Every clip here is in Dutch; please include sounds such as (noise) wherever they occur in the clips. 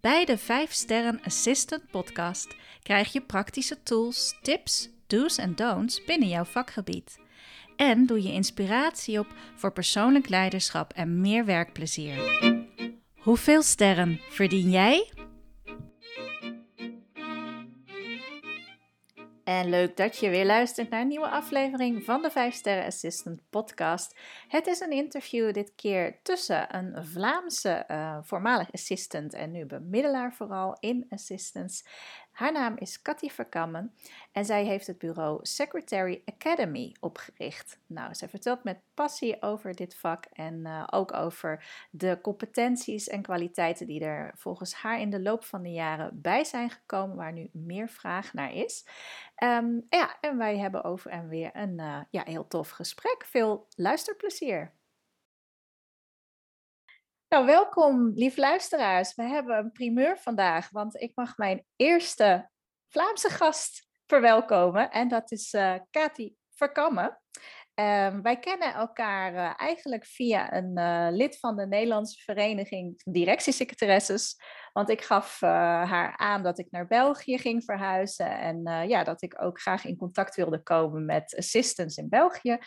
Bij de 5 Sterren Assistant podcast krijg je praktische tools, tips, do's en don'ts binnen jouw vakgebied. En doe je inspiratie op voor persoonlijk leiderschap en meer werkplezier. Hoeveel sterren verdien jij? En leuk dat je weer luistert naar een nieuwe aflevering van de 5 Sterren Assistant podcast. Het is een interview dit keer tussen een Vlaamse uh, voormalig assistant en nu bemiddelaar vooral in assistance haar naam is Cathy Verkammen en zij heeft het bureau Secretary Academy opgericht. Nou, zij vertelt met passie over dit vak en uh, ook over de competenties en kwaliteiten die er volgens haar in de loop van de jaren bij zijn gekomen, waar nu meer vraag naar is. Um, ja, en wij hebben over en weer een uh, ja, heel tof gesprek. Veel luisterplezier. Nou, welkom, lief luisteraars. We hebben een primeur vandaag, want ik mag mijn eerste Vlaamse gast verwelkomen. En dat is uh, Kati Verkammen. Uh, wij kennen elkaar uh, eigenlijk via een uh, lid van de Nederlandse Vereniging Directiesecretaresses. Want ik gaf haar aan dat ik naar België ging verhuizen. En ja, dat ik ook graag in contact wilde komen met assistants in België.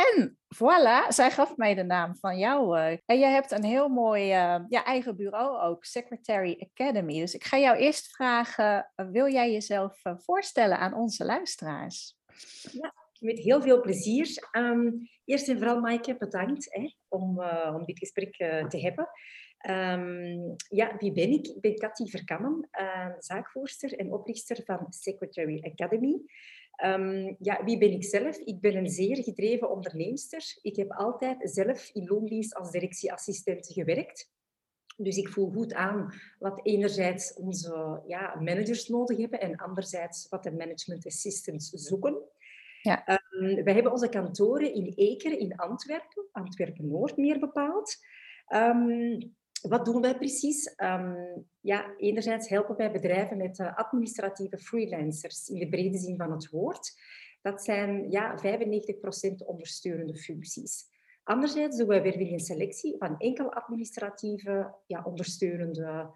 En voilà, zij gaf mij de naam van jou. Uh, en jij hebt een heel mooi uh, ja, eigen bureau ook, Secretary Academy. Dus ik ga jou eerst vragen, uh, wil jij jezelf voorstellen aan onze luisteraars? Ja, met heel veel plezier. Um, eerst en vooral, Maaike, bedankt hè, om, om dit gesprek te hebben. Um, ja, wie ben ik? Ik ben Cathy Verkammen, zaakvoerster en oprichter van Secretary Academy. Um, ja, wie ben ik zelf? Ik ben een zeer gedreven onderneemster. Ik heb altijd zelf in loondienst als directieassistent gewerkt. Dus ik voel goed aan wat enerzijds onze ja, managers nodig hebben en anderzijds wat de management assistants zoeken. Ja. Um, wij hebben onze kantoren in Ekeren in Antwerpen, Antwerpen-Noord meer bepaald. Um, wat doen wij precies? Um, ja, enerzijds helpen wij bedrijven met uh, administratieve freelancers in de brede zin van het woord. Dat zijn ja, 95% ondersteunende functies. Anderzijds doen wij werving en selectie van enkel administratieve ja, ondersteunende,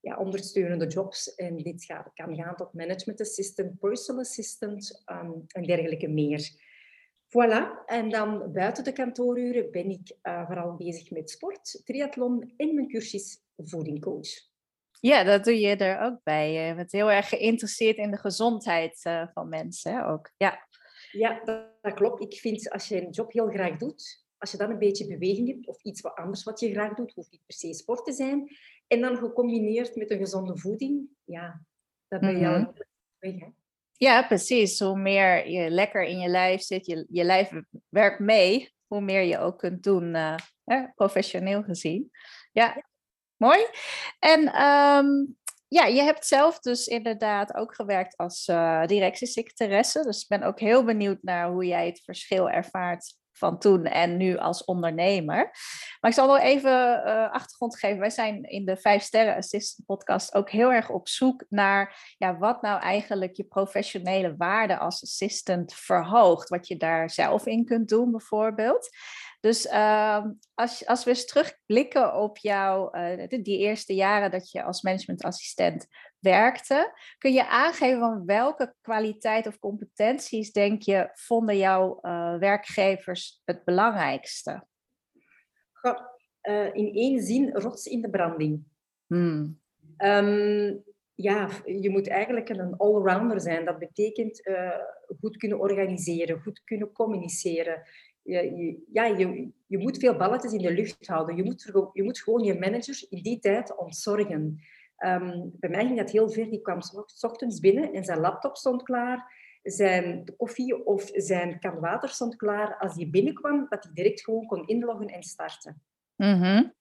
ja, ondersteunende jobs. En dit gaat, kan gaan tot management assistant, personal assistant um, en dergelijke meer. Voilà, en dan buiten de kantooruren ben ik uh, vooral bezig met sport, triathlon en mijn cursus voedingcoach. Ja, dat doe je er ook bij. Je bent heel erg geïnteresseerd in de gezondheid uh, van mensen ook. Ja, ja dat, dat, klopt. Ik vind als je een job heel graag doet, als je dan een beetje beweging hebt of iets wat anders wat je graag doet, hoeft niet per se sport te zijn, en dan gecombineerd met een gezonde voeding, ja, dan ben je mm -hmm. al weg. Hè? Ja, precies. Hoe meer je lekker in je lijf zit, je, je lijf werkt mee, hoe meer je ook kunt doen, uh, hè, professioneel gezien. Ja, mooi. En um, ja, je hebt zelf dus inderdaad ook gewerkt als uh, directiesecretaresse. Dus ik ben ook heel benieuwd naar hoe jij het verschil ervaart van toen en nu als ondernemer. Maar ik zal wel even uh, achtergrond geven. Wij zijn in de Vijf Sterren Assistant podcast ook heel erg op zoek naar ja, wat nou eigenlijk je professionele waarde als assistant verhoogt. Wat je daar zelf in kunt doen bijvoorbeeld. Dus uh, als, als we eens terugblikken op jouw, uh, die eerste jaren dat je als managementassistent werkte, kun je aangeven van welke kwaliteit of competenties, denk je, vonden jouw uh, werkgevers het belangrijkste? Goh, in één zin, rots in de branding. Hmm. Um, ja, je moet eigenlijk een allrounder zijn. Dat betekent goed kunnen organiseren, goed kunnen communiceren, je, ja, je, je moet veel balletjes in de lucht houden. Je moet, je moet gewoon je manager in die tijd ontzorgen. Um, bij mij ging dat heel ver. Die kwam s ochtends binnen en zijn laptop stond klaar. Zijn koffie of zijn kan water stond klaar. Als hij binnenkwam, dat hij direct gewoon kon inloggen en starten. Mm -hmm.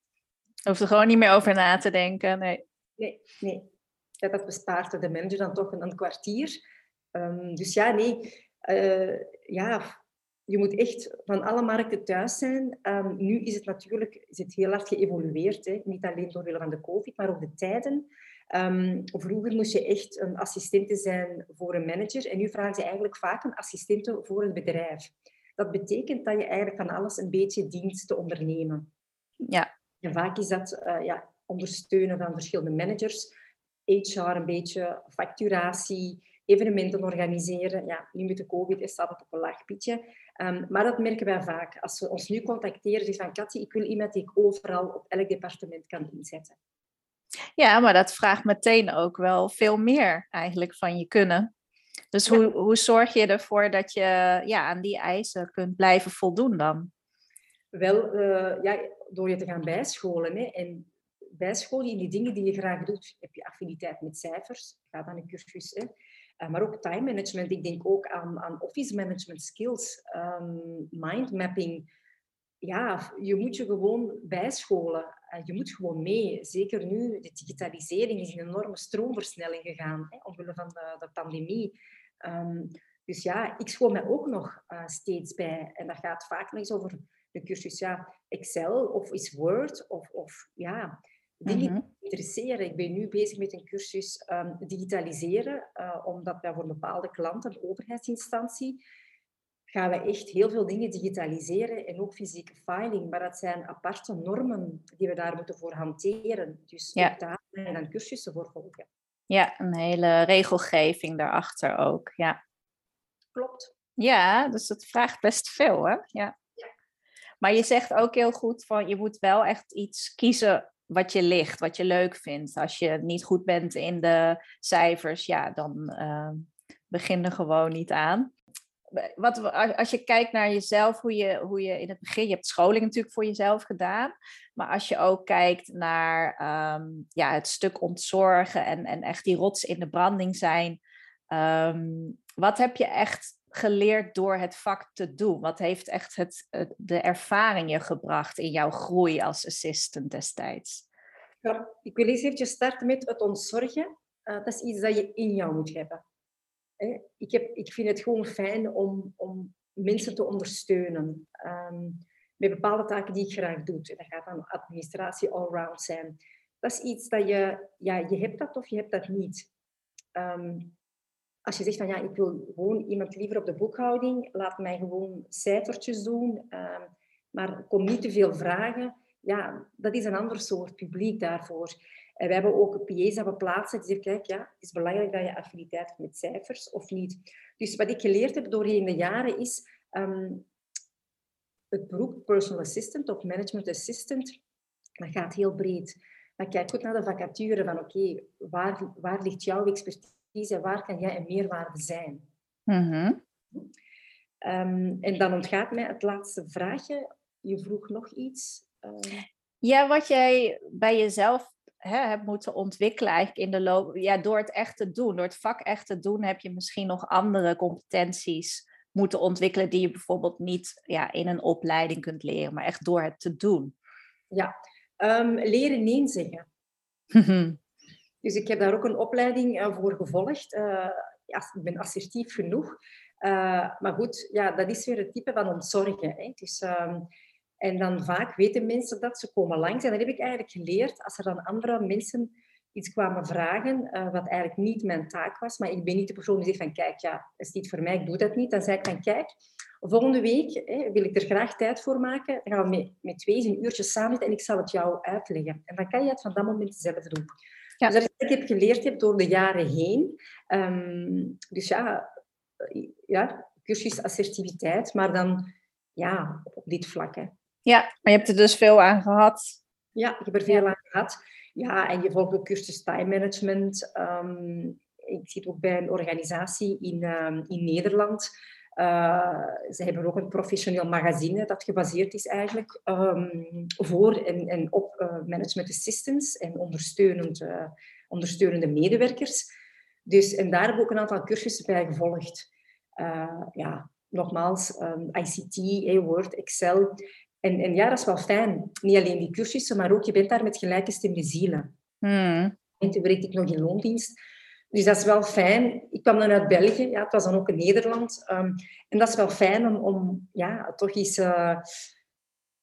Hoef er gewoon niet meer over na te denken. Nee, nee. nee. Ja, dat bespaart de manager dan toch een, een kwartier. Um, dus ja, nee uh, ja, je moet echt van alle markten thuis zijn. Um, nu is het natuurlijk is het heel hard geëvolueerd. Hè? Niet alleen door van de COVID, maar ook de tijden. Um, vroeger moest je echt een assistente zijn voor een manager. En nu vragen ze eigenlijk vaak een assistente voor een bedrijf. Dat betekent dat je eigenlijk van alles een beetje dient te ondernemen. Ja. En vaak is dat uh, ja, ondersteunen van verschillende managers. HR een beetje, facturatie, evenementen organiseren. Ja, nu met de COVID staat het op een laag pitje. Um, maar dat merken wij vaak. Als ze ons nu contacteren, zeggen van Katje, ik wil iemand die ik overal op elk departement kan inzetten. Ja, maar dat vraagt meteen ook wel veel meer eigenlijk van je kunnen. Dus hoe, hoe zorg je ervoor dat je ja, aan die eisen kunt blijven voldoen dan? Wel, uh, ja, door je te gaan bijscholen. Hè. En bijscholen in die dingen die je graag doet. Heb je affiniteit met cijfers? Ga dan een cursus. Hè. Uh, maar ook time management. Ik denk ook aan, aan office management skills, um, mind mapping. Ja, je moet je gewoon bijscholen. Uh, je moet gewoon mee. Zeker nu, de digitalisering is een enorme stroomversnelling gegaan, hè, omwille van de, de pandemie. Um, dus ja, ik school mij ook nog uh, steeds bij. En dat gaat vaak nog eens over de cursus ja, Excel of is Word of, of ja, dingen mm -hmm. interesseren. Ik ben nu bezig met een cursus um, digitaliseren, uh, omdat wij voor bepaalde klanten, een overheidsinstantie, gaan we echt heel veel dingen digitaliseren en ook fysieke filing. Maar dat zijn aparte normen die we daar moeten voor hanteren. Dus ja. daar en dan cursussen voor volgen. Ja, een hele regelgeving daarachter ook. Ja. Klopt. Ja, dus het vraagt best veel, hè? Ja. ja. Maar je zegt ook heel goed van je moet wel echt iets kiezen wat je ligt, wat je leuk vindt. Als je niet goed bent in de cijfers, ja, dan uh, begin er gewoon niet aan. Wat, als je kijkt naar jezelf, hoe je, hoe je in het begin, je hebt scholing natuurlijk voor jezelf gedaan, maar als je ook kijkt naar um, ja, het stuk ontzorgen en, en echt die rots in de branding zijn, um, wat heb je echt geleerd door het vak te doen? Wat heeft echt het, de ervaring je gebracht in jouw groei als assistant destijds? Ja, ik wil eens even starten met het ontzorgen. Uh, dat is iets dat je in jou moet hebben. Ik, heb, ik vind het gewoon fijn om, om mensen te ondersteunen um, met bepaalde taken die ik graag doe. Dat gaat dan administratie allround zijn. Dat is iets dat je, ja, je hebt dat of je hebt dat niet. Um, als je zegt van ja, ik wil gewoon iemand liever op de boekhouding, laat mij gewoon cijfertjes doen, uh, maar kom niet te veel vragen. Ja, dat is een ander soort publiek daarvoor. En we hebben ook PA's dat we plaatsen die zeggen, kijk, ja, het is belangrijk dat je affiniteit hebt met cijfers of niet. Dus wat ik geleerd heb doorheen de jaren is um, het beroep personal assistant of management assistant, dat gaat heel breed. Maar kijk goed naar de vacature van oké, waar, waar ligt jouw expertise? En waar kan jij een meerwaarde zijn? Mm um, en dan ontgaat mij het laatste vraagje. Je vroeg nog iets. Uh... Ja, wat jij bij jezelf hè, hebt moeten ontwikkelen eigenlijk in de loop... Ja, door het echt te doen, door het vak echt te doen... heb je misschien nog andere competenties moeten ontwikkelen... die je bijvoorbeeld niet ja, in een opleiding kunt leren, maar echt door het te doen. Ja, um, leren nee zeggen. Dus ik heb daar ook een opleiding uh, voor gevolgd. Uh, ja, ik ben assertief genoeg. Uh, maar goed, ja, dat is weer het type van ontzorgen. Hè. Um, en dan vaak weten mensen dat, ze komen langs. En dat heb ik eigenlijk geleerd als er dan andere mensen iets kwamen vragen, wat eigenlijk niet mijn taak was. Maar ik ben niet de persoon die zegt van, kijk, ja, is niet voor mij, ik doe dat niet. Dan zei ik van, kijk, volgende week hè, wil ik er graag tijd voor maken. Dan gaan we met, met twee een uurtje samen zitten en ik zal het jou uitleggen. En dan kan je het van dat moment zelf doen. Ja. Dus dat is wat ik heb geleerd heb door de jaren heen. Um, dus ja, ja, cursus assertiviteit, maar dan ja, op dit vlak. Hè. Ja, maar je hebt er dus veel aan gehad. Ja, ik heb er veel aan gehad. Ja, en je volgt ook cursus time management. Um, ik zit ook bij een organisatie in, um, in Nederland. Uh, ze hebben ook een professioneel magazine dat gebaseerd is eigenlijk um, voor en, en op uh, management assistants en ondersteunend, uh, ondersteunende medewerkers. Dus, en daar hebben we ook een aantal cursussen bij gevolgd. ja, nogmaals, um, ICT, Word, Excel. En, en ja, dat is wel fijn. Niet alleen die cursussen, maar ook je bent daar met gelijke stemmen zielen. Hmm. En toen werkte ik nog in loondienst. Dus dat is wel fijn. Ik kwam dan uit België, ja, het was dan ook in Nederland. Ehm, en dat is wel fijn om, om ja, toch eens uh,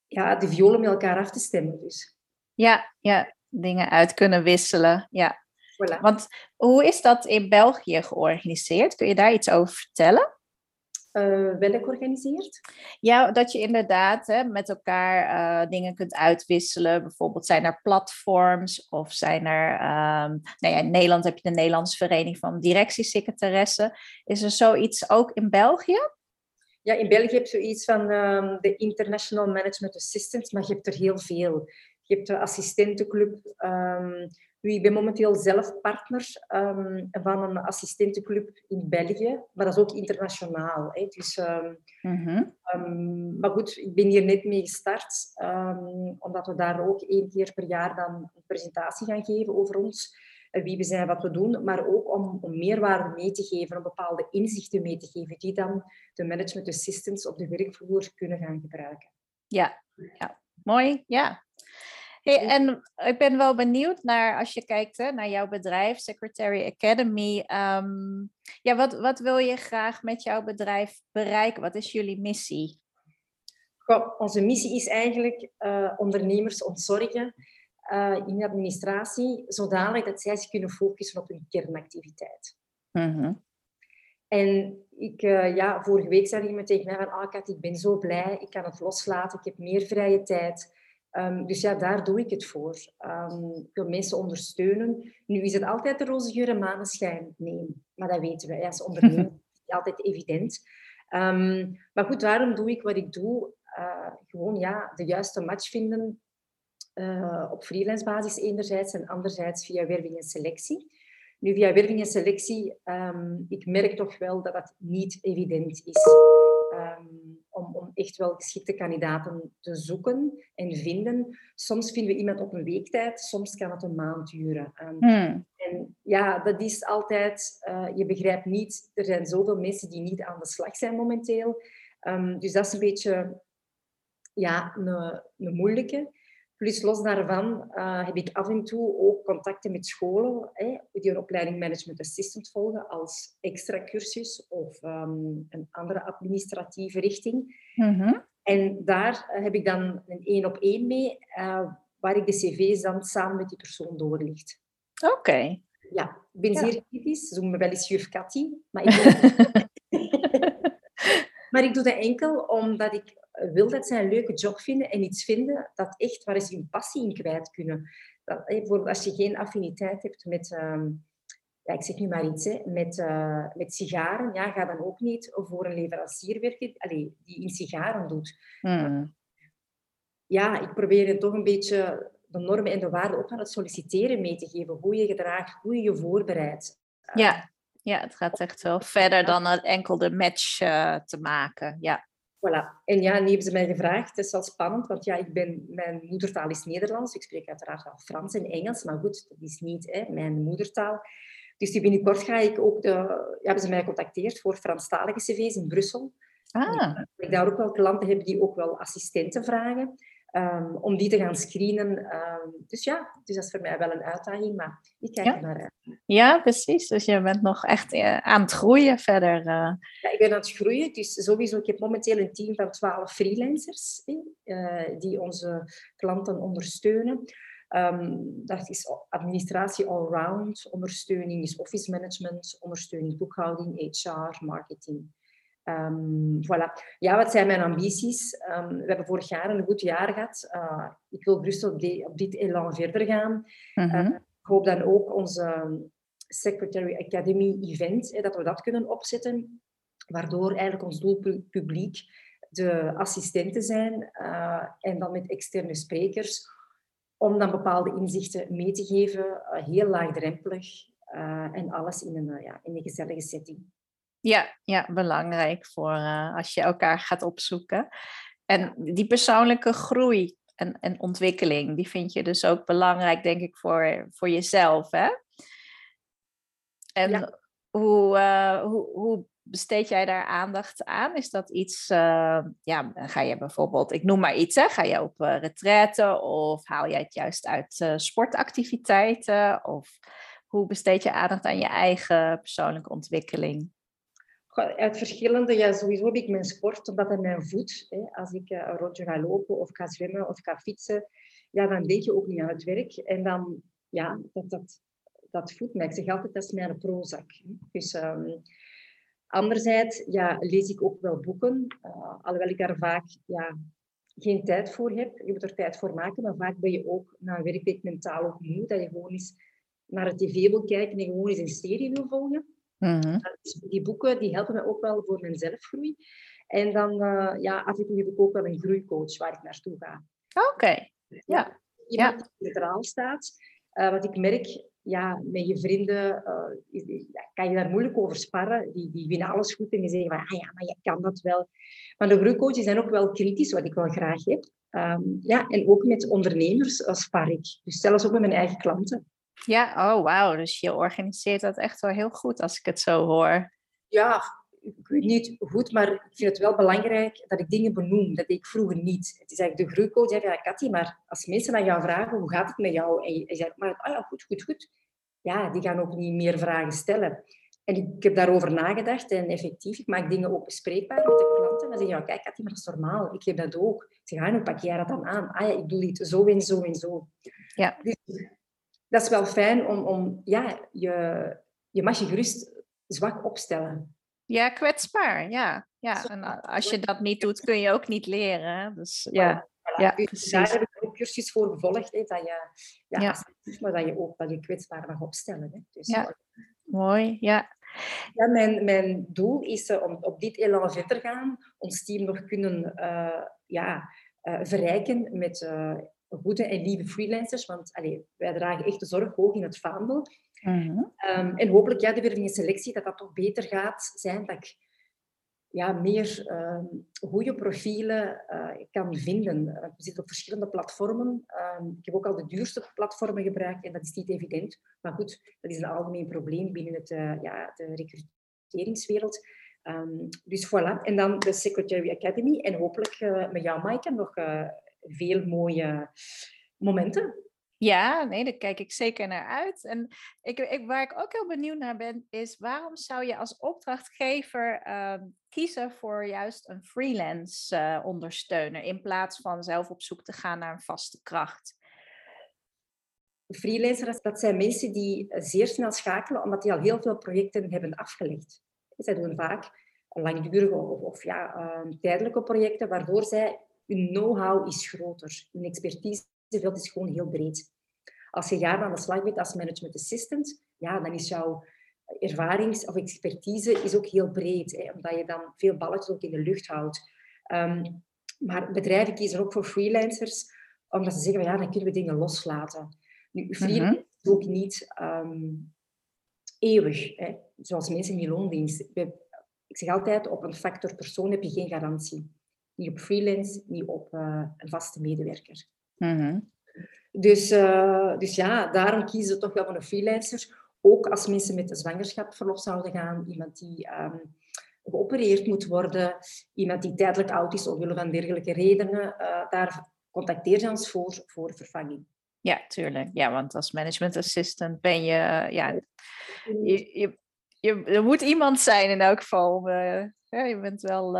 ja, de violen met elkaar af te stemmen. Dus. Ja, ja, dingen uit kunnen wisselen. Ja. Voilà. Want hoe is dat in België georganiseerd? Kun je daar iets over vertellen? Uh, wel georganiseerd? Ja, dat je inderdaad hè, met elkaar uh, dingen kunt uitwisselen. Bijvoorbeeld zijn er platforms of zijn er... Um, nou ja, in Nederland heb je de Nederlandse Vereniging van Directiesecretaressen. Is er zoiets ook in België? Ja, in België heb je zoiets van um, de International Management Assistants, maar je hebt er heel veel. Je hebt de assistentenclub, um, ik ben momenteel zelf partner um, van een assistentenclub in België, maar dat is ook internationaal. Hè. Dus, um, um, maar goed, ik ben hier net mee gestart, omdat we daar ook één keer per jaar dan een presentatie gaan geven over ons, wie we zijn, wat we doen, maar ook om, om meerwaarde mee te geven, om bepaalde inzichten mee te geven, die dan de management assistants op de werkvloer kunnen gaan gebruiken. Ja, ja. mooi. Ja, Hey, en ik ben wel benieuwd naar, als je kijkt hè, naar jouw bedrijf, Secretary Academy. Ehm, ja, wat, wat wil je graag met jouw bedrijf bereiken? Wat is jullie missie? Goh, onze missie is eigenlijk uh, ondernemers ontzorgen uh, in de administratie, zodanig dat zij zich kunnen focussen op hun kernactiviteit. Mm En ik, uh, ja, vorige week zei iemand tegen mij van, ah Kat, ik ben zo blij, ik kan het loslaten, ik heb meer vrije tijd. Um, dus ja, daar doe ik het voor. Um, ik wil mensen ondersteunen. Nu is het altijd de roze geur en maneschijn. Nee, maar dat weten we. Ja, als ondernemer is (laughs) het altijd evident. Um, maar goed, waarom doe ik wat ik doe? Uh, gewoon ja, de juiste match vinden uh, op freelance basis enerzijds en anderzijds via werving en selectie. Nu, via werving en selectie, ik merk toch wel dat dat niet evident is. Um, om, om echt wel geschikte kandidaten te zoeken en vinden. Soms vinden we iemand op een week tijd, soms kan het een maand duren. Um, hmm. En ja, dat is altijd, uh, je begrijpt niet, er zijn zoveel mensen die niet aan de slag zijn momenteel. Um, dus dat is een beetje ja, een, een moeilijke. Plus los daarvan uh, heb ik af en toe ook contacten met scholen hè, die een opleiding Management Assistant volgen als extra cursus of um, een andere administratieve richting. Mm En daar uh, heb ik dan een één op één mee, uh, waar ik de cv's dan samen met die persoon doorlicht. Oké. Okay. Ja, ik ben ja. zeer kritisch. Ze noemen me wel eens juf Cathy. Maar ik, (laughs) (laughs) maar ik doe dat enkel omdat ik wil dat zij een leuke job vinden en iets vinden dat echt waar ze hun passie in kwijt kunnen. Dat, bijvoorbeeld als je geen affiniteit hebt met, uh, ja, ik zeg nu maar iets, hè, met, uh, met sigaren, ja, ga dan ook niet voor een leverancier werken allee, die in sigaren doet. Hmm. Ja, ik probeer het toch een beetje de normen en de waarden ook aan het solliciteren mee te geven. Hoe je gedraagt, hoe je je voorbereidt. Ja, ja het gaat echt wel verder dan enkel de match uh, te maken. Ja. Voilà. En ja, nu hebben ze mij gevraagd. Het is wel spannend, want ja, ik ben, mijn moedertaal is Nederlands. Ik spreek uiteraard wel Frans en Engels, maar goed, dat is niet hè, mijn moedertaal. Dus binnenkort ga ik ook de... Ja, hebben ze mij gecontacteerd voor Franstalige cv's in Brussel. Ah. Ik daar ook wel klanten heb die ook wel assistenten vragen. Um, om die te gaan screenen. Um, dus ja, dus dat is voor mij wel een uitdaging, maar ik kijk ja. er naar uit. Ja, precies. Dus je bent nog echt uh, aan het groeien verder. Uh. Ja, ik ben aan het groeien. Dus sowieso, ik heb momenteel een team van twaalf freelancers uh, die onze klanten ondersteunen. Um, dat is administratie allround, ondersteuning is office management, ondersteuning boekhouding, HR, marketing. Um, voilà. Ja, wat zijn mijn ambities? Um, we hebben vorig jaar een goed jaar gehad. Uh, ik wil rustig op, op, dit elan verder gaan. Mm -hmm. uh, ik hoop dan ook onze Secretary Academy event, eh, dat we dat kunnen opzetten, waardoor eigenlijk ons doelpubliek de assistenten zijn uh, en dan met externe sprekers, om dan bepaalde inzichten mee te geven, heel laagdrempelig en alles in een, ja, in een gezellige setting. Ja, ja belangrijk voor uh, als je elkaar gaat opzoeken. En die persoonlijke groei en, en ontwikkeling, die vind je dus ook belangrijk, denk ik, voor, voor jezelf. Hè? En ja. hoe, uh, hoe, hoe besteed jij daar aandacht aan? Is dat iets, uh, ja, ga je bijvoorbeeld, ik noem maar iets, hè, ga je op uh, of haal jij het juist uit sportactiviteiten? Of hoe besteed je aandacht aan je eigen persoonlijke ontwikkeling? Uit verschillende, ja, sowieso heb ik mijn sport, omdat het mijn voet. Hè. Als ik uh, een rondje ga lopen of ga zwemmen of ga fietsen, ja, dan denk je ook niet aan het werk. En dan, ja, dat, dat, dat mij. Ik zeg altijd, dat is mijn prozak. Dus um, anderzijds ja, lees ik ook wel boeken, uh, alhoewel ik daar vaak ja, geen tijd voor heb. Je moet er tijd voor maken, maar vaak ben je ook na een werkweek mentaal moe, dat je gewoon eens naar de tv wil kijken en gewoon eens een serie wil volgen. Mm die boeken die helpen mij ook wel voor mijn zelfgroei. En dan, uh, ja, af en toe heb ik ook wel een groeicoach waar ik naartoe ga. Oké, ja. Iemand die centraal staat. Uh, wat ik merk, ja, met je vrienden uh, kan je daar moeilijk over sparren. Die, die winnen alles goed en die zeggen van, ah ja, maar je kan dat wel. Maar de groeicoaches zijn ook wel kritisch, wat ik wel graag heb. Um, ja, en ook met ondernemers spar ik. Dus zelfs ook met mijn eigen klanten. Ja, oh wauw. Dus je organiseert dat echt wel heel goed als ik het zo hoor. Ja, ik weet niet goed, maar ik vind het wel belangrijk dat ik dingen benoem. Dat deed ik vroeger niet. Het is eigenlijk de groeicoach. Ja, ja, Katty, maar als mensen aan jou vragen, hoe gaat het met jou? En je, zegt, maar ah ja, goed, goed, goed. Ja, die gaan ook niet meer vragen stellen. En ik heb daarover nagedacht en effectief, ik maak dingen ook bespreekbaar met de klanten. Dan zeg je, ja, kijk, Katty, maar dat is normaal. Ik heb dat ook. Ik zeg, ah, hoe pak jij dat dan aan? Ah ja, ik doe dit zo en zo en zo. Ja. Dus dat is wel fijn om, om ja, je, je mag je gerust zwak opstellen. Ja, kwetsbaar. Ja, ja. En als je dat niet doet, kun je ook niet leren. Dus ja, ja precies. Daar heb ik ook cursus voor gevolgd. Hè, dat je, ja, ja. maar dat je ook dat je kwetsbaar mag opstellen. Hè. Dus, ja. Mooi, ja. Ja, mijn, mijn doel is uh, om op dit elan verder gaan, ons team nog kunnen uh, ja, uh, verrijken met goede en lieve freelancers. Want allee, wij dragen echt de zorg hoog in het vaandel. Mm en hopelijk, ja, de werving selectie, dat dat toch beter gaat zijn. Dat ik ja, meer um, goede profielen uh, kan vinden. Uh, we zitten op verschillende platformen. Uh, ik heb ook al de duurste platformen gebruikt en dat is niet evident. Maar goed, dat is een algemeen probleem binnen het, eh, ja, de recruteringswereld. Um, dus voilà. En dan de Secretary Academy. En hopelijk met jou, Maaike, nog veel mooie momenten. Ja, nee, daar kijk ik zeker naar uit. En ik, ik, waar ik ook heel benieuwd naar ben, is waarom zou je als opdrachtgever uh, kiezen voor juist een freelance uh, ondersteuner in plaats van zelf op zoek te gaan naar een vaste kracht? Freelancers, dat zijn mensen die zeer snel schakelen, omdat die al heel veel projecten hebben afgelegd. Zij doen vaak langdurige of, of ja, uh, tijdelijke projecten, waardoor zij hun know-how is groter. Hun expertiseveld is gewoon heel breed. Als je jaar aan de slag bent als management assistant, ja, dan is jouw ervarings- of expertise is ook heel breed, hè, omdat je dan veel balletjes ook in de lucht houdt. Um, maar bedrijven kiezen ook voor freelancers, omdat ze zeggen, ja, dan kunnen we dingen loslaten. Nu, mhm. freelance is ook niet um, eeuwig, hè, zoals mensen in loondienst. Ik zeg altijd, op een factor persoon heb je geen garantie. Niet op freelance, niet op uh, een vaste medewerker. Mm dus, uh, dus ja, daarom kiezen ze toch wel voor een freelancer. Ook als mensen met een zwangerschapsverlof zouden gaan, iemand die um, geopereerd moet worden, iemand die tijdelijk oud is omwille van dergelijke redenen, uh, daar contacteer je ons voor, voor vervanging. Ja, tuurlijk. Ja, want als management assistant ben je, ja, je, je, je er moet iemand zijn in elk geval. Ja, je bent wel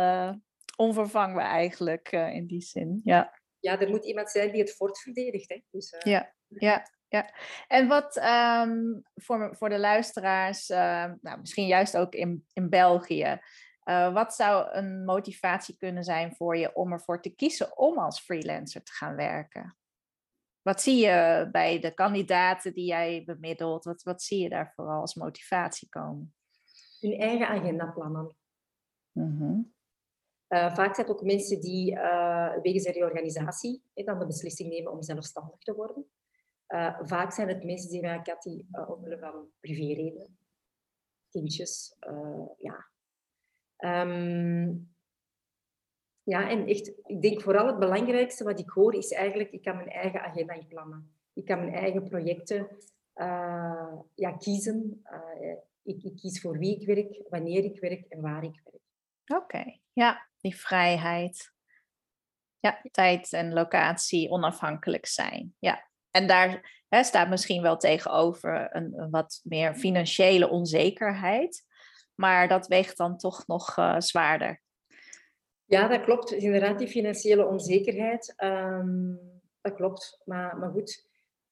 onvervangbaar eigenlijk uh, in die zin. Ja ja, er moet iemand zijn die het fort verdedigt. Hè. Dus, uh... Ja, ja, ja. En wat um, voor, voor de luisteraars, uh, nou, misschien juist ook in, in België, uh, wat zou een motivatie kunnen zijn voor je om ervoor te kiezen om als freelancer te gaan werken? Wat zie je bij de kandidaten die jij bemiddelt? Wat, wat zie je daar vooral als motivatie komen? Hun eigen agenda plannen. Mm -hmm. Uh, vaak zijn het ook mensen die uh, wegens een reorganisatie dan de beslissing nemen om zelfstandig te worden. Uh, vaak zijn het mensen die zeggen, Cathy, omwille van privéreden, kindjes, ja. Um, ja, en echt, ik denk vooral het belangrijkste wat ik hoor is eigenlijk, ik kan mijn eigen agenda inplannen. Ik kan mijn eigen projecten ja, kiezen. Ik, ik, kies voor wie ik werk, wanneer ik werk en waar ik werk. Oké, ja die vrijheid. Ja, tijd en locatie onafhankelijk zijn. Ja. En daar hè, staat misschien wel tegenover een, een, wat meer financiële onzekerheid. Maar dat weegt dan toch nog uh, zwaarder. Ja, dat klopt. Inderdaad, die financiële onzekerheid. Um, dat klopt. Maar, maar goed,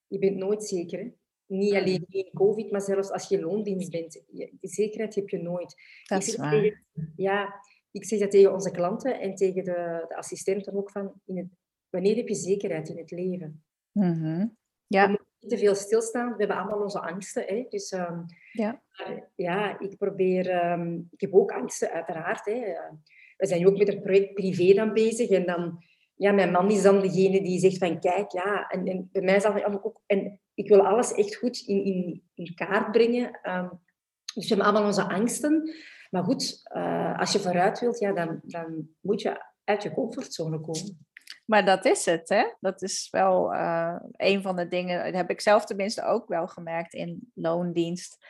je bent nooit zeker. Hè? Niet alleen in COVID, maar zelfs als je loondienst bent. Die zekerheid heb je nooit. Dat is waar. ja, ik zeg dat tegen onze klanten en tegen de, de assistenten ook van, in het, wanneer heb je zekerheid in het leven? Mm -hmm. Ja. We moeten niet te veel stilstaan. We hebben allemaal onze angsten. Hè? Dus um, ja. ja, ik probeer... Um, ik heb ook angsten, uiteraard. Hè. We zijn ook met een project privé dan bezig. En dan... Ja, mijn man is dan degene die zegt van... Kijk, ja... En, en bij mij is dat ook... En ik wil alles echt goed in, in, in kaart brengen. Um, dus we hebben allemaal onze angsten. Maar goed, uh, als je vooruit wilt, ja, dan, dan moet je uit je comfortzone komen. Maar dat is het, hè? Dat is wel uh, een van de dingen, dat heb ik zelf tenminste ook wel gemerkt in loondienst.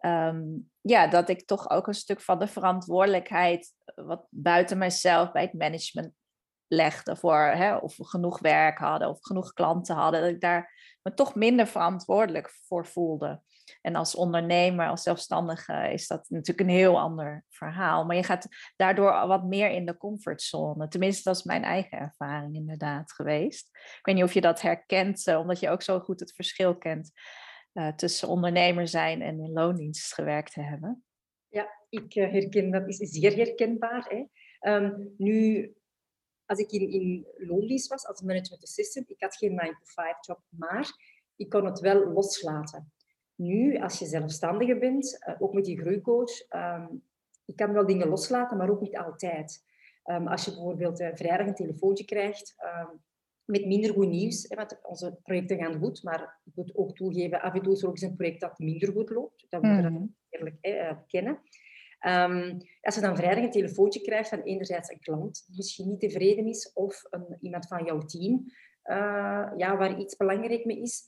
Um, ja, dat ik toch ook een stuk van de verantwoordelijkheid wat buiten mijzelf bij het management legde voor hè, of we genoeg werk hadden of genoeg klanten hadden. Dat ik daar me toch minder verantwoordelijk voor voelde. En als ondernemer, als zelfstandige, is dat natuurlijk een heel ander verhaal. Maar je gaat daardoor wat meer in de comfortzone. Tenminste, dat is mijn eigen ervaring inderdaad geweest. Ik weet niet of je dat herkent, eh, omdat je ook zo goed het verschil kent uh, tussen ondernemer zijn en in loondienst gewerkt te hebben. Ja, ik eh, herken dat, is zeer herkenbaar. Hè. Um, nu, als ik in, in loondienst was als management assistant, ik had geen 9-to-5 job, maar ik kon het wel loslaten. Nu, als je zelfstandige bent, uh, ook met die groeicoach, um, je kan wel dingen loslaten, maar ook niet altijd. Um, als je bijvoorbeeld uh, vrijdag een telefoontje krijgt um, met minder goed nieuws, hè, want onze projecten gaan goed, maar ik moet ook toegeven, af en toe is er ook eens een project dat minder goed loopt. Dat moet je mm -hmm. eerlijk uh, kennen. Um, als je dan vrijdag een telefoontje krijgt van enerzijds een klant die misschien niet tevreden is, of een, iemand van jouw team, uh, ja, waar iets belangrijk mee is,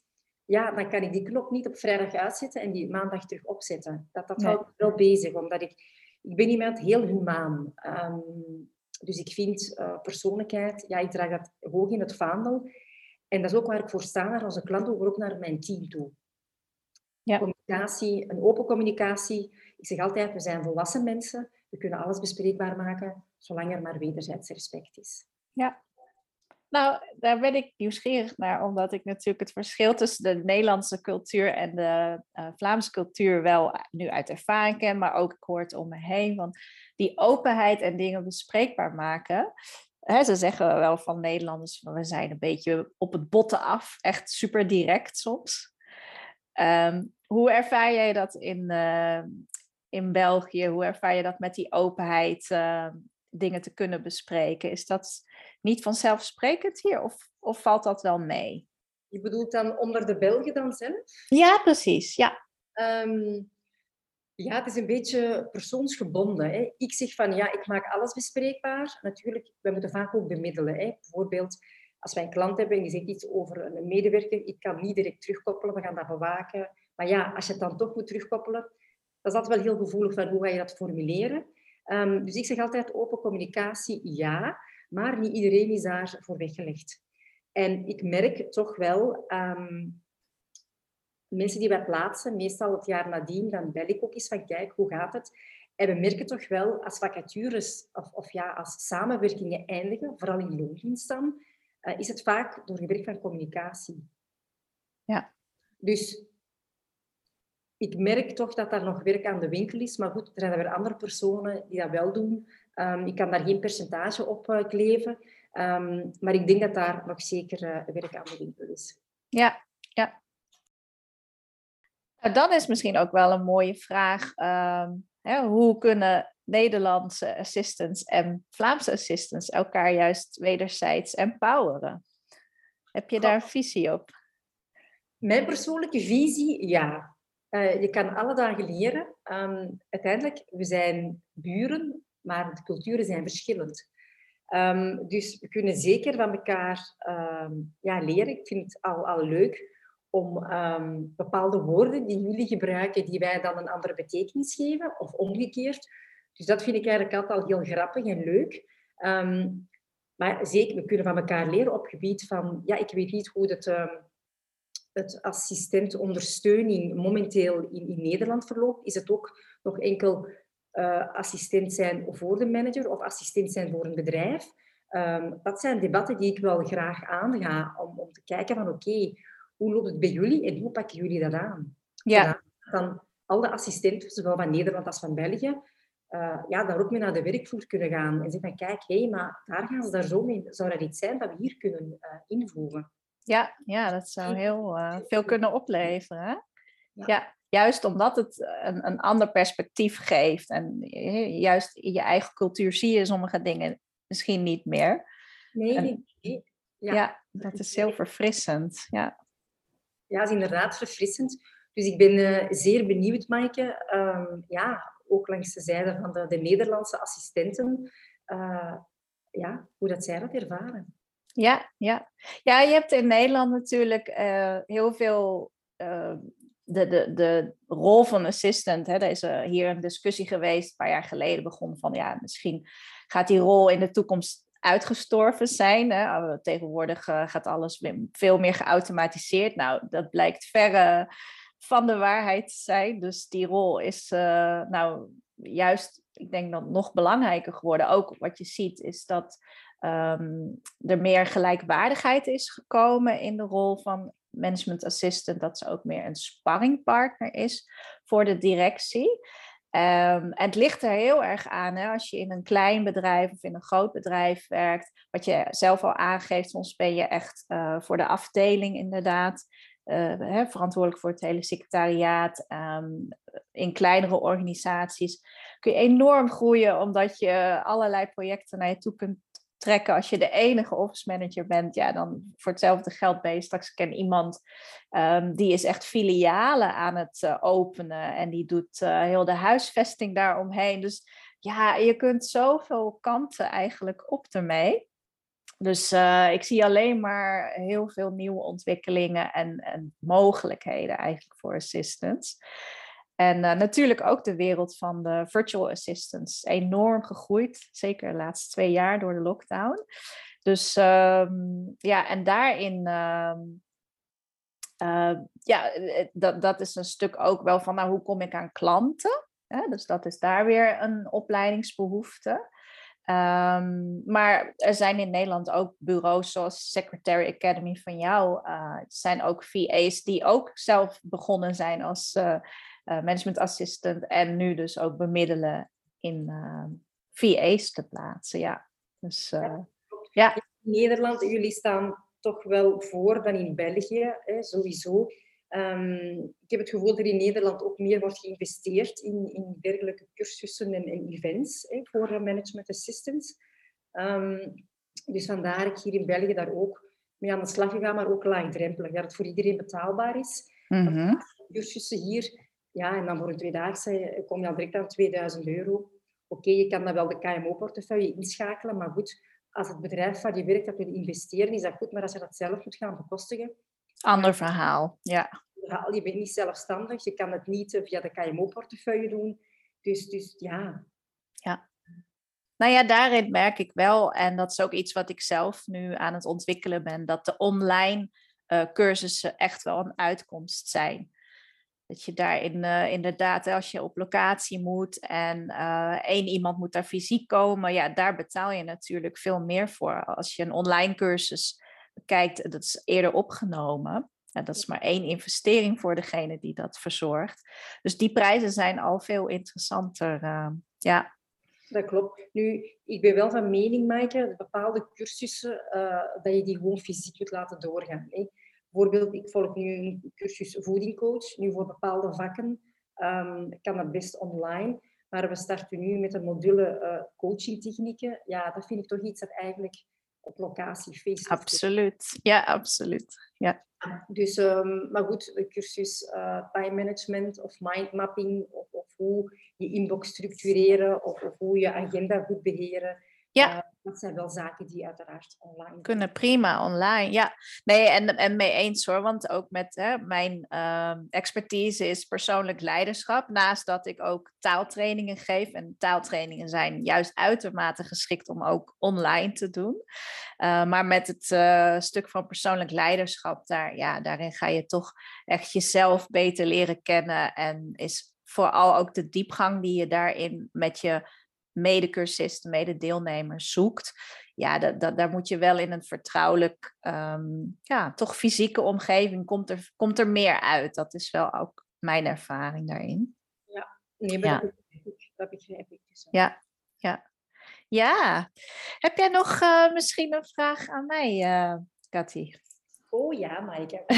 ja, dan kan ik die knop niet op vrijdag uitzetten en die maandag terug opzetten. Dat, dat nee. houdt me wel bezig, omdat ik, ik ben iemand heel humaan. Um, dus ik vind uh, persoonlijkheid, ja, ik draag dat hoog in het vaandel. En dat is ook waar ik voor sta naar onze klanten, maar ook naar mijn team toe. Ja. Communicatie, een open communicatie. Ik zeg altijd, we zijn volwassen mensen. We kunnen alles bespreekbaar maken, zolang er maar wederzijds respect is. Ja, nou, daar ben ik nieuwsgierig naar, omdat ik natuurlijk het verschil tussen de Nederlandse cultuur en de uh, Vlaamse cultuur wel nu uit ervaring ken, maar ook het om me heen. Want die openheid en dingen bespreekbaar maken. Hè, ze zeggen wel van Nederlanders, we zijn een beetje op het botten af, echt super direct soms. Um, hoe ervaar jij dat in, uh, in België? Hoe ervaar je dat met die openheid, uh, dingen te kunnen bespreken? Is dat niet vanzelfsprekend hier of, of valt dat wel mee? Je bedoelt dan onder de Belgen dan zelf? Ja, precies. Ja. Um, ja, het is een beetje persoonsgebonden. Hè. Ik zeg van ja, ik maak alles bespreekbaar. Natuurlijk, we moeten vaak ook bemiddelen. Hè. Bijvoorbeeld, als wij een klant hebben en die zegt iets over een medewerker, ik kan niet direct terugkoppelen, we gaan dat bewaken. Maar ja, als je het dan toch moet terugkoppelen, dat is altijd wel heel gevoelig van hoe ga je dat formuleren. Um, dus ik zeg altijd open communicatie, ja. Maar niet iedereen is daarvoor weggelegd. En ik merk toch wel, um, mensen die wij plaatsen, meestal het jaar nadien, dan bel ik ook eens van kijk, hoe gaat het? En we merken toch wel, als vacatures of, of ja, als samenwerkingen eindigen, vooral in loondienst dan, uh, is het vaak door gebrek van communicatie. Ja. Dus ik merk toch dat daar nog werk aan de winkel is. Maar goed, er zijn er weer andere personen die dat wel doen. Um, ik kan daar geen percentage op uh, kleven. Um, maar ik denk dat daar nog zeker uh, werk aan de winkel is. Ja, ja. Nou, dan is misschien ook wel een mooie vraag. Um, hè, hoe kunnen Nederlandse assistants en Vlaamse assistants elkaar juist wederzijds empoweren? Heb je daar een visie op? Mijn persoonlijke visie, ja. Uh, je kan alle dagen leren. Um, uiteindelijk, we zijn buren, maar de culturen zijn verschillend. Um, dus we kunnen zeker van elkaar um, ja, leren. Ik vind het al, al leuk om bepaalde woorden die jullie gebruiken, die wij dan een andere betekenis geven, of omgekeerd. Dus dat vind ik eigenlijk altijd al heel grappig en leuk. maar zeker, we kunnen van elkaar leren op gebied van, ja, ik weet niet hoe het het assistentondersteuning momenteel in, in Nederland verloopt, is het ook nog enkel uh, assistent zijn voor de manager of assistent zijn voor een bedrijf. Um, dat zijn debatten die ik wel graag aanga, om, om te kijken van oké, hoe loopt het bij jullie en hoe pakken jullie dat aan? Ja. Dan alle assistenten, zowel van Nederland als van België, uh, ja, daar ook mee naar de werkvloer kunnen gaan. En zeggen van kijk, hé, hey, maar daar gaan ze daar zo mee. Zou dat iets zijn dat we hier kunnen uh, invoegen? Ja, ja, dat zou heel uh, veel kunnen opleveren. Ja. ja. juist omdat het een, een ander perspectief geeft. En juist in je eigen cultuur zie je sommige dingen misschien niet meer. Nee, en, nee. Ja. ja. dat is heel verfrissend. Ja, ja is inderdaad verfrissend. Dus ik ben uh, zeer benieuwd, Maaike. Um, ja, ook langs de zijde van de, de Nederlandse assistenten. Ja, hoe dat zij dat ervaren. Ja, ja. ja, je hebt in Nederland natuurlijk uh, heel veel de, de, de rol van assistant. Hè, er is hier een discussie geweest, een paar jaar geleden begon van ja, misschien gaat die rol in de toekomst uitgestorven zijn. Hè? Tegenwoordig gaat alles veel meer geautomatiseerd. Nou, dat blijkt verre van de waarheid te zijn. Dus die rol is nou juist, ik denk dat nog belangrijker geworden. Ook wat je ziet is dat um, er meer gelijkwaardigheid is gekomen in de rol van management assistant. Dat ze ook meer een sparringpartner is voor de directie. En het ligt er heel erg aan hè, als je in een klein bedrijf of in een groot bedrijf werkt. Wat je zelf al aangeeft, soms ben je echt uh, voor de afdeling inderdaad. Uh, hè, verantwoordelijk voor het hele secretariaat. Um, in kleinere organisaties kun je enorm groeien omdat je allerlei projecten naar je toe kunt trekken. Als je de enige office manager bent, ja, dan voor hetzelfde geld ben je straks ken iemand um, die is echt filialen aan het uh, openen en die doet uh, heel de huisvesting daaromheen. Dus ja, je kunt zoveel kanten eigenlijk op ermee. Dus uh, ik zie alleen maar heel veel nieuwe ontwikkelingen en, en mogelijkheden eigenlijk voor assistants. En uh, natuurlijk ook de wereld van de virtual assistants. Enorm gegroeid, zeker de laatste twee jaar door de lockdown. Dus um, ja, en daarin, uh, uh, ja, eh, dat, dat is een stuk ook wel van, nou, hoe kom ik aan klanten? Dus dat is daar weer een opleidingsbehoefte. Um, maar er zijn in Nederland ook bureaus zoals Secretary Academy van jou. Uh, zijn ook VA's die ook zelf begonnen zijn als management assistant en nu dus ook bemiddelen in uh, VA's te plaatsen. Ja. Dus, ja. ja. In Nederland, jullie staan toch wel voor dan in België, hè, sowieso. Um, ik heb het gevoel dat er in Nederland ook meer wordt geïnvesteerd in, in dergelijke cursussen en, en events hè, voor management assistants. Um, dus vandaar ik hier in België daar ook mee aan de slag gegaan, maar ook laagdrempelig, dat het voor iedereen betaalbaar is. Mm -hmm. Cursussen hier, ja, en dan voor een tweedaagse kom je al direct aan 2000 euro. Oké, okay, je kan dan wel de KMO-portefeuille inschakelen, maar goed, als het bedrijf waar je werkt dat wil investeren, is dat goed, maar als je dat zelf moet gaan bekostigen, Ander verhaal, ja. Je bent niet zelfstandig, je kan het niet via de KMO-portefeuille doen. Dus, dus ja. Ja. Nou ja, daarin merk ik wel, en dat is ook iets wat ik zelf nu aan het ontwikkelen ben, dat de online uh, cursussen echt wel een uitkomst zijn. Dat je daarin uh, inderdaad, als je op locatie moet en uh, één iemand moet daar fysiek komen, ja, daar betaal je natuurlijk veel meer voor. Als je een online cursus kijkt, dat is eerder opgenomen. Ja, dat is maar één investering voor degene die dat verzorgt. Dus die prijzen zijn al veel interessanter. Uh, ja. Dat klopt. Nu, ik ben wel van mening, Maaike, bepaalde cursussen, dat je die gewoon fysiek moet laten doorgaan. Hè. Bijvoorbeeld, ik volg nu een cursus voedingcoach. Nu voor bepaalde vakken um, kan dat best online. Maar we starten nu met een module uh, coachingtechnieken. Ja, dat vind ik toch iets dat eigenlijk op locatie feest. Absoluut, ja, absoluut. Ja. Dus, um, maar goed, de cursus uh, time management of mindmapping, of, of hoe je inbox structureren, of, of, hoe je agenda goed beheren. Ja. dat zijn wel zaken die uiteraard online kunnen prima online. Ja, nee, en, en mee eens hoor. Want ook met hè, mijn ehm, expertise is persoonlijk leiderschap. Naast dat ik ook taaltrainingen geef. En taaltrainingen zijn juist uitermate geschikt om ook online te doen. Uh, maar met het uh, stuk van persoonlijk leiderschap, daar, ja, daarin ga je toch echt jezelf beter leren kennen. En is vooral ook de diepgang die je daarin met je medecursisten, mededeelnemers zoekt. Ja, dat, dat, daar moet je wel in een vertrouwelijk, um, ja, toch fysieke omgeving komt er, komt er meer uit. Dat is wel ook mijn ervaring daarin. Ja, nee, maar ja. dat begrijp ik. Dus ja, ja. Ja. Heb jij nog uh, misschien een vraag aan mij, uh, Cathy? Oh ja, Maaike. (laughs)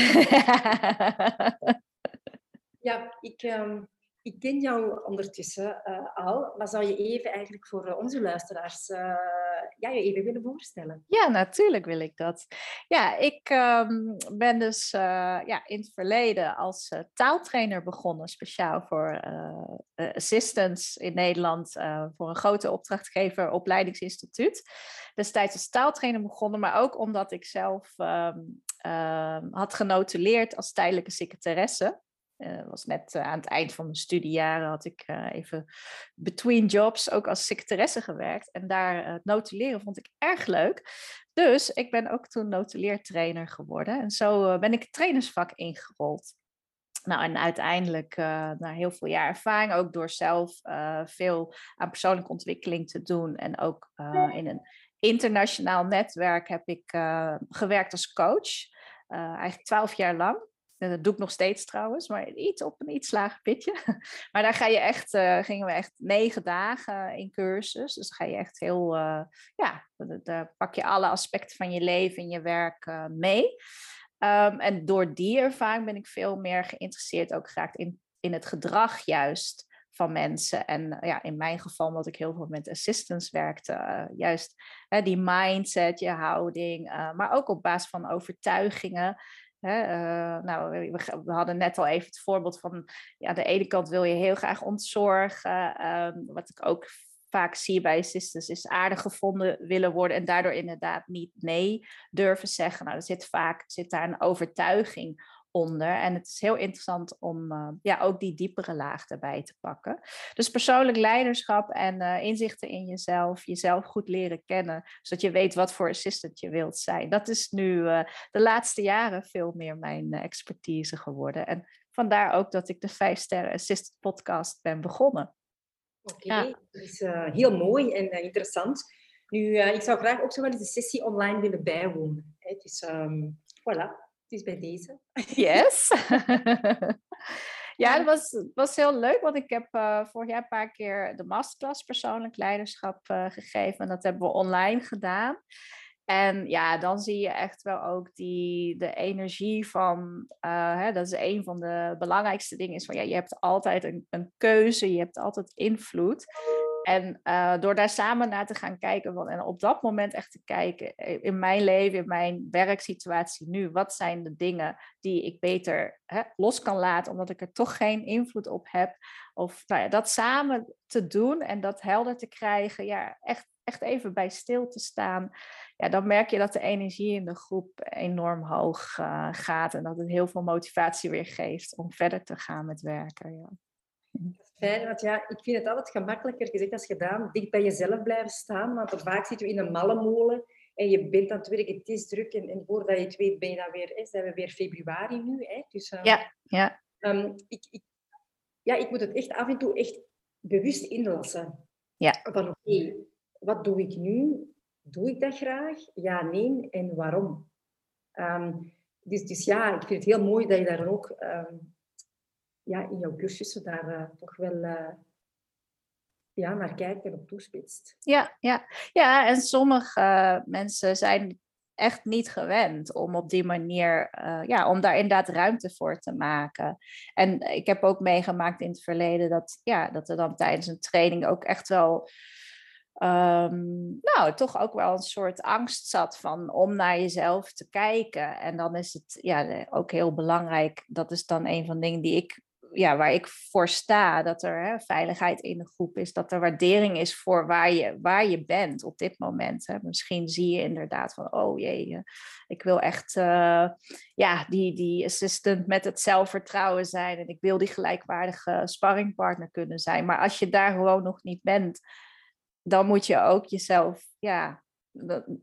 ja, ik... Um ik ken jou ondertussen uh, al, maar zou je even eigenlijk voor uh, onze luisteraars uh, ja, je even willen voorstellen? Ja, natuurlijk wil ik dat. Ja, ik um, ben dus ja, in het verleden als taaltrainer begonnen, speciaal voor assistants in Nederland, voor een grote opdrachtgever, opleidingsinstituut. Destijds als taaltrainer begonnen, maar ook omdat ik zelf um, had genotuleerd als tijdelijke secretaresse. Uh, was net uh, aan het eind van mijn studiejaren had ik uh, even between jobs ook als secretaresse gewerkt. En daar het notuleren vond ik erg leuk. Dus ik ben ook toen notuleertrainer geworden. En zo ben ik het trainersvak ingerold. Nou, en uiteindelijk, na heel veel jaar ervaring, ook door zelf veel aan persoonlijke ontwikkeling te doen. En ook in een internationaal netwerk heb ik gewerkt als coach. eigenlijk twaalf jaar lang. Dat doe ik nog steeds trouwens, maar iets op een iets lager pitje. (laughs) Maar daar ga je echt, uh, gingen we echt negen dagen in cursus. Dus ga je echt heel, uh, ja, daar pak je alle aspecten van je leven en je werk mee. Um, en door die ervaring ben ik veel meer geïnteresseerd ook geraakt in, in het gedrag juist van mensen. En ja, in mijn geval, omdat ik heel veel met assistants werkte, juist die mindset, je houding, maar ook op basis van overtuigingen. Hè, uh, nou, we, hadden net al even het voorbeeld van, ja, de ene kant wil je heel graag ontzorgen. Um, wat ik ook vaak zie bij assistants is aardig gevonden willen worden en daardoor inderdaad niet nee durven zeggen. Nou, er zit vaak zit daar een overtuiging onder. En het is heel interessant om uh, ja, ook die diepere laag erbij te pakken. Dus persoonlijk leiderschap en uh, inzichten in jezelf, jezelf goed leren kennen, zodat je weet wat voor assistant je wilt zijn. Dat is nu uh, de laatste jaren veel meer mijn expertise geworden. En vandaar ook dat ik de 5 Sterren Assistant podcast ben begonnen. Oké, okay. ja. dat is heel mooi en interessant. Nu, ik zou graag ook zo wel eens een sessie online willen bijwonen. Het is, um, voilà, het is bij deze. Yes. (laughs) (laughs) ja, het was, was heel leuk, want ik heb uh, vorig jaar een paar keer de masterclass persoonlijk leiderschap uh, gegeven. En dat hebben we online gedaan. En ja, dan zie je echt wel ook die, de energie van, uh, hè, dat is een van de belangrijkste dingen, is van ja, je hebt altijd een, een keuze, je hebt altijd invloed. En uh, door daar samen naar te gaan kijken, van, en op dat moment echt te kijken, eh, in mijn leven, in mijn werksituatie nu, wat zijn de dingen die ik beter hè, los kan laten, omdat ik er toch geen invloed op heb. Of nou ja, dat samen te doen en dat helder te krijgen, ja, echt, echt even bij stil te staan. Ja, dan merk je dat de energie in de groep enorm hoog uh, gaat en dat het heel veel motivatie weer geeft om verder te gaan met werken. Ja fijn, want ja, ik vind het altijd gemakkelijker gezegd als gedaan, dicht bij jezelf blijven staan, want vaak zitten we in een malle molen en je bent aan het werken, het is druk en, en voordat je het weet ben je dan weer, hè, zijn we weer februari nu. Hè, dus, um, ja, ja. Um, ik, ik, ja, ik moet het echt af en toe echt bewust inlassen. Ja. Van oké, okay, wat doe ik nu? Doe ik dat graag? Ja, nee. En waarom? Um, dus, dus ja, ik vind het heel mooi dat je daar ook ja, in jouw cursussen daar uh, toch wel uh, ja, naar kijkt en op toespitst. Ja, ja. ja en sommige uh, mensen zijn echt niet gewend om op die manier, ja, om daar inderdaad ruimte voor te maken. En ik heb ook meegemaakt in het verleden dat, ja, dat er dan tijdens een training ook echt wel um, nou, toch ook wel een soort angst zat van om naar jezelf te kijken. En dan is het ja, ook heel belangrijk, dat is dan een van de dingen die ik ja, waar ik voor sta, dat er hè, veiligheid in de groep is, dat er waardering is voor waar je, waar je bent op dit moment. Hè. Misschien zie je inderdaad van, oh jee, eh, ik wil echt uh, ja, die, die assistant met het zelfvertrouwen zijn en ik wil die gelijkwaardige sparringpartner kunnen zijn. Maar als je daar gewoon nog niet bent, dan moet je ook jezelf, ja,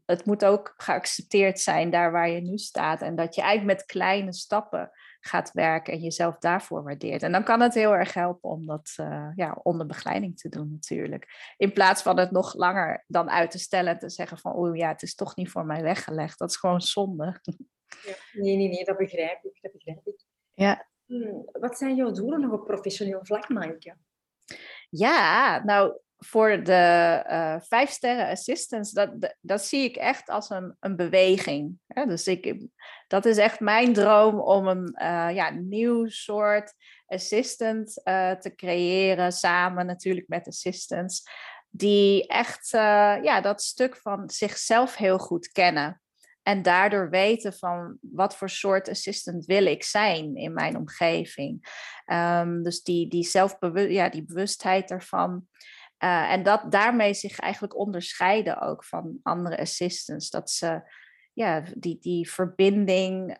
het moet ook geaccepteerd zijn daar waar je nu staat. En dat je eigenlijk met kleine stappen gaat werken en jezelf daarvoor waardeert. En dan kan het heel erg helpen om dat uh, ja, onder begeleiding te doen natuurlijk. In plaats van het nog langer dan uit te stellen en te zeggen van oh ja, het is toch niet voor mij weggelegd. Dat is gewoon zonde. Ja, nee, nee, nee, dat begrijp ik. Dat begrijp ik. Ja. Hmm, wat zijn jouw doelen nog op professioneel vlak, Maaike? Ja, nou, voor de uh, vijf sterren assistants, dat, dat, zie ik echt als een, een beweging. Dus ik, dat is echt mijn droom om een uh, ja, nieuw soort assistant uh, te creëren, samen natuurlijk met assistants, die echt ja, dat stuk van zichzelf heel goed kennen. En daardoor weten van wat voor soort assistant wil ik zijn in mijn omgeving. Um, dus die, die, zelfbewust, ja, die bewustheid ervan. Uh, en dat daarmee zich eigenlijk onderscheiden ook van andere assistants. Dat ze ja, die, die verbinding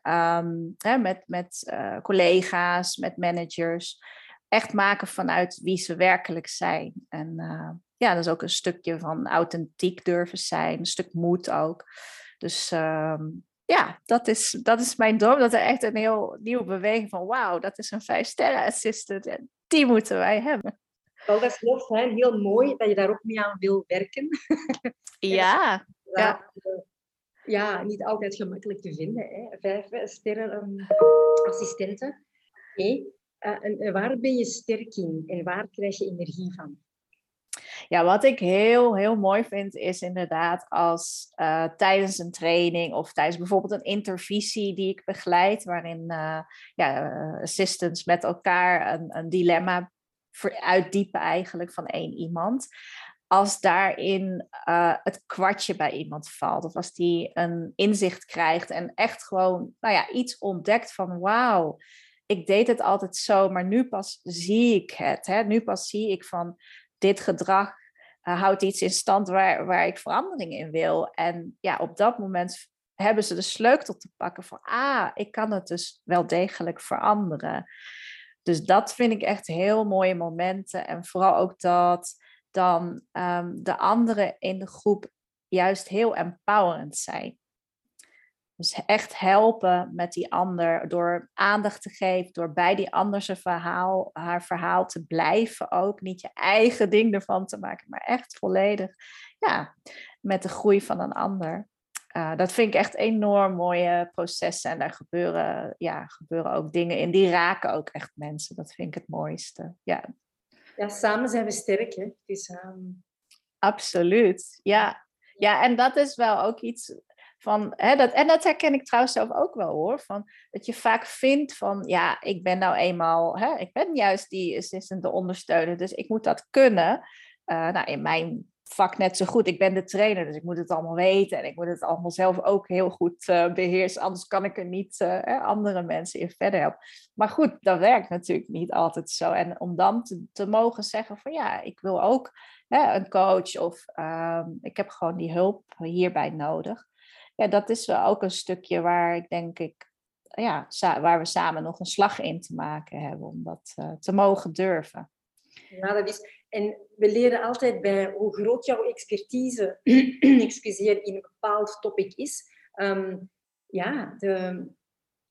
hè, met, met uh, collega's, met managers, echt maken vanuit wie ze werkelijk zijn. En uh, ja, dat is ook een stukje van authentiek durven zijn, een stuk moed ook. Dus um, ja, dat is, dat is mijn droom. Dat er echt een heel nieuwe beweging van wauw, dat is een vijf sterren assistant. Die moeten wij hebben. Wel, dat is heel fijn, heel mooi dat je daar ook mee aan wil werken. (laughs) Ja. ja. ja, niet altijd gemakkelijk te vinden. Hè. Vijf sterren um, assistenten. Oké. Uh, en waar ben je sterk in en waar krijg je energie van? Ja, wat ik heel, heel mooi vind, is inderdaad als uh, tijdens een training of tijdens bijvoorbeeld een intervisie die ik begeleid, waarin uh, ja, assistants met elkaar een, een dilemma uitdiepen eigenlijk van één iemand. Als daarin uh, het kwartje bij iemand valt, of als die een inzicht krijgt en echt gewoon nou ja, iets ontdekt van wauw, ik deed het altijd zo, maar nu pas zie ik het. Hè? Nu pas zie ik van dit gedrag uh, houdt iets in stand waar, waar ik verandering in wil. En ja, op dat moment hebben ze de sleutel te pakken van, ah, ik kan het dus wel degelijk veranderen. Dus dat vind ik echt heel mooie momenten. En vooral ook dat dan ehm, de anderen in de groep juist heel empowerend zijn. Dus echt helpen met die ander door aandacht te geven, door bij die ander zijn verhaal, haar verhaal te blijven ook. Niet je eigen ding ervan te maken, maar echt volledig ja, met de groei van een ander. Uh, dat vind ik echt enorm mooie processen. En daar gebeuren, ja, gebeuren ook dingen in. Die raken ook echt mensen. Dat vind ik het mooiste. Ja, ja samen zijn we sterk. Hè? Dus, um... Absoluut. Ja. ja, en dat is wel ook iets van. Hè, dat, en dat herken ik trouwens zelf ook wel hoor. Van, dat je vaak vindt van. Ja, ik ben nou eenmaal. Hè, ik ben juist die assistant ondersteuner. Dus ik moet dat kunnen. Uh, nou, in mijn vak net zo goed. Ik ben de trainer, dus ik moet het allemaal weten. En ik moet het allemaal zelf ook heel goed uh, beheersen. Anders kan ik er niet uh, andere mensen in verder helpen. Maar goed, dat werkt natuurlijk niet altijd zo. En om dan te, mogen zeggen van ja, ik wil ook hè, een coach of uh, ik heb gewoon die hulp hierbij nodig. Ja, dat is wel ook een stukje waar ik denk ik, ja, waar we samen nog een slag in te maken hebben om dat uh, te mogen durven. Ja, dat is, en we leren altijd bij hoe groot jouw expertise (clears throat) excuseer, in een bepaald topic is. Um, ja, de,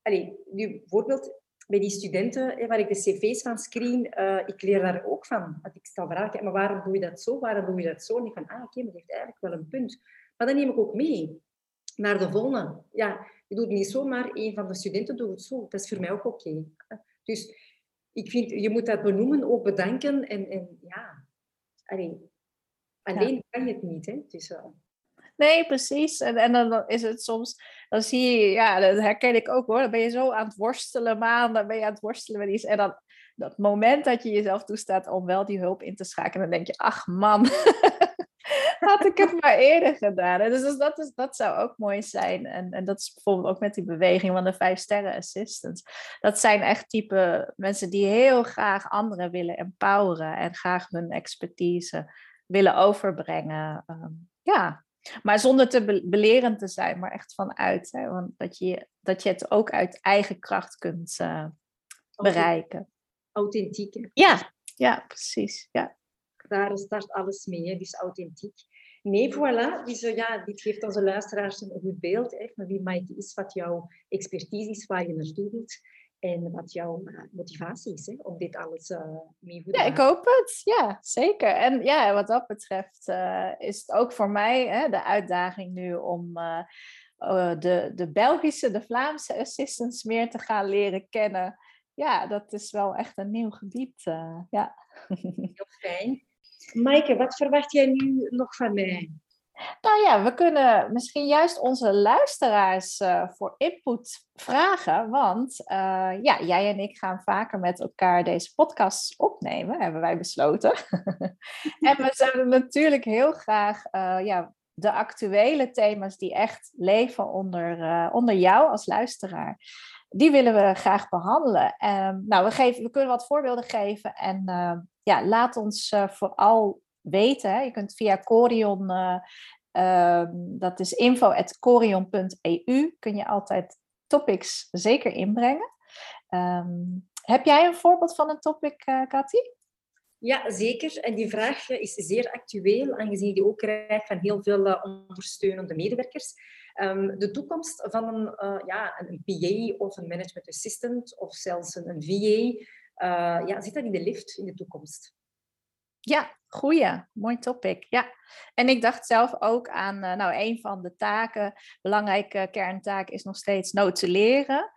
allez, nu bijvoorbeeld bij die studenten waar ik de cv's van screen, uh, ik leer daar ook van. Dat ik stel vragen, maar waarom doe je dat zo? Waarom doe je dat zo? En ik van, ah, oké, maar dat heeft eigenlijk wel een punt. Maar dan neem ik ook mee naar de volgende. Ja, je doet niet zomaar, een van de studenten doet het zo. Dat is voor mij ook oké. Dus ik vind, je moet dat benoemen, ook bedanken. En, en ja, alleen, alleen kan je het niet. Hè? Dus, uh... Nee, precies. En, en dan is het soms, dan zie je, ja, dat herken ik ook hoor. Dan ben je zo aan het worstelen, maanden ben je aan het worstelen met iets. En dan dat moment dat je jezelf toestaat om wel die hulp in te schakelen, dan denk je, ach man, (laughs) had ik het maar eerder gedaan. Dus, dus dat, is, dat zou ook mooi zijn. En, en dat is bijvoorbeeld ook met die beweging van de vijf sterren assistants. Dat zijn echt type mensen die heel graag anderen willen empoweren en graag hun expertise willen overbrengen. Ehm, ja, maar zonder te belerend te zijn, maar echt vanuit. Hè? Want dat je, dat je het ook uit eigen kracht kunt uh, bereiken. Authentiek. Ja, ja, precies. Ja. Daar start alles mee, hè? dus authentiek. Nee, voilà. Dus, ja, dit geeft onze luisteraars een goed beeld hè, van wie Maaike is, wat jouw expertise is, waar je naartoe wilt. En wat jouw eh, motivatie is hè, om dit alles uh, mee te Ja, ik hoop het. Ja, zeker. En ja, wat dat betreft uh, is het ook voor mij hè, de uitdaging nu om de, de Belgische, de Vlaamse assistants meer te gaan leren kennen. Ja, dat is wel echt een nieuw gebied. ja. (laughs) Heel fijn. Maaike, wat verwacht jij nu nog van mij? Nou ja, we kunnen misschien juist onze luisteraars uh, voor input vragen. Want uh, ja, jij en ik gaan vaker met elkaar deze podcasts opnemen, hebben wij besloten. (laughs) en we zouden natuurlijk heel graag uh, ja, de actuele thema's die echt leven onder, onder jou als luisteraar. Die willen we graag behandelen. Um, nou, we, geven, we kunnen wat voorbeelden geven. En ja, laat ons vooral weten. Je kunt via Corion, uh, uh, dat is info.corion.eu, kun je altijd topics zeker inbrengen. Heb jij een voorbeeld van een topic, uh, Cathy? Ja, zeker. En die vraag is zeer actueel, aangezien je die ook krijgt van heel veel uh, ondersteunende medewerkers. Um, de toekomst van een, uh, ja, een PA of een management assistant of zelfs een, VA, ja, zit dat in de lift in de toekomst? Ja, goeie. Mooi topic. Ja. En ik dacht zelf ook aan, nou, een van de taken, belangrijke kerntaak is nog steeds notuleren.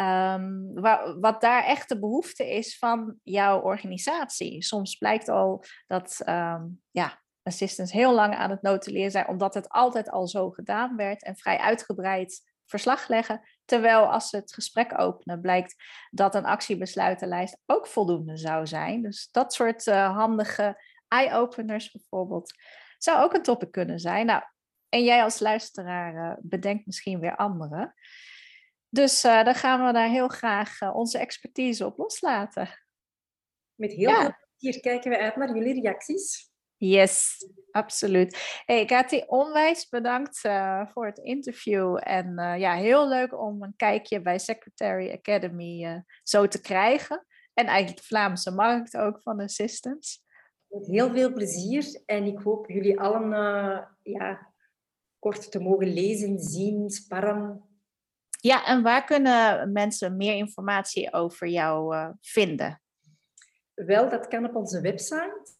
Um, wat daar echt de behoefte is van jouw organisatie. Soms blijkt al dat um, ja, assistants heel lang aan het notuleren zijn, omdat het altijd al zo gedaan werd en vrij uitgebreid verslag leggen. Terwijl als ze het gesprek openen, blijkt dat een actiebesluitenlijst ook voldoende zou zijn. Dus dat soort uh, handige eye-openers bijvoorbeeld, zou ook een topic kunnen zijn. Nou, en jij als luisteraar uh, bedenkt misschien weer andere. Dus uh, dan gaan we daar heel graag onze expertise op loslaten. Met heel ja. veel plezier kijken we uit naar jullie reacties. Yes, absoluut. Hey, Kati, onwijs bedankt uh, voor het interview. En ja, heel leuk om een kijkje bij Secretary Academy zo te krijgen. En eigenlijk de Vlaamse markt ook van assistants. Met heel veel plezier. En ik hoop jullie allen ja, kort te mogen lezen, zien, sparren. Ja, en waar kunnen mensen meer informatie over jou vinden? Wel, dat kan op onze website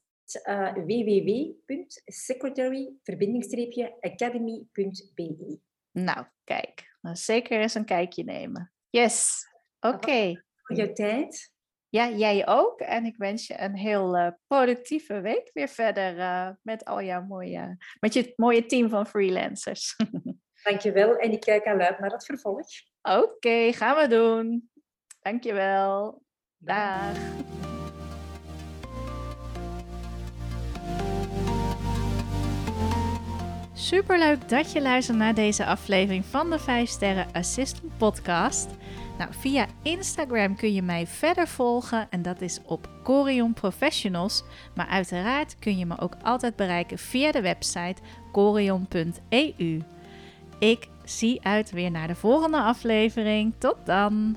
uh, www.secretary-academy.be. Nou, kijk. Nou, zeker eens een kijkje nemen. Yes. Oké. Okay. Voor jouw tijd. Ja, jij ook. En ik wens je een heel uh, productieve week weer verder uh, met al jouw mooie, met je mooie team van freelancers. (laughs) Dankjewel. En ik kijk al uit naar het vervolg. Oké, gaan we doen. Dankjewel. Dag. Superleuk dat je luistert naar deze aflevering van de 5 Sterren Assistant Podcast. Nou, via Instagram kun je mij verder volgen en dat is op Corion Professionals. Maar uiteraard kun je me ook altijd bereiken via de website corion.eu. Ik zie uit weer naar de volgende aflevering. Tot dan!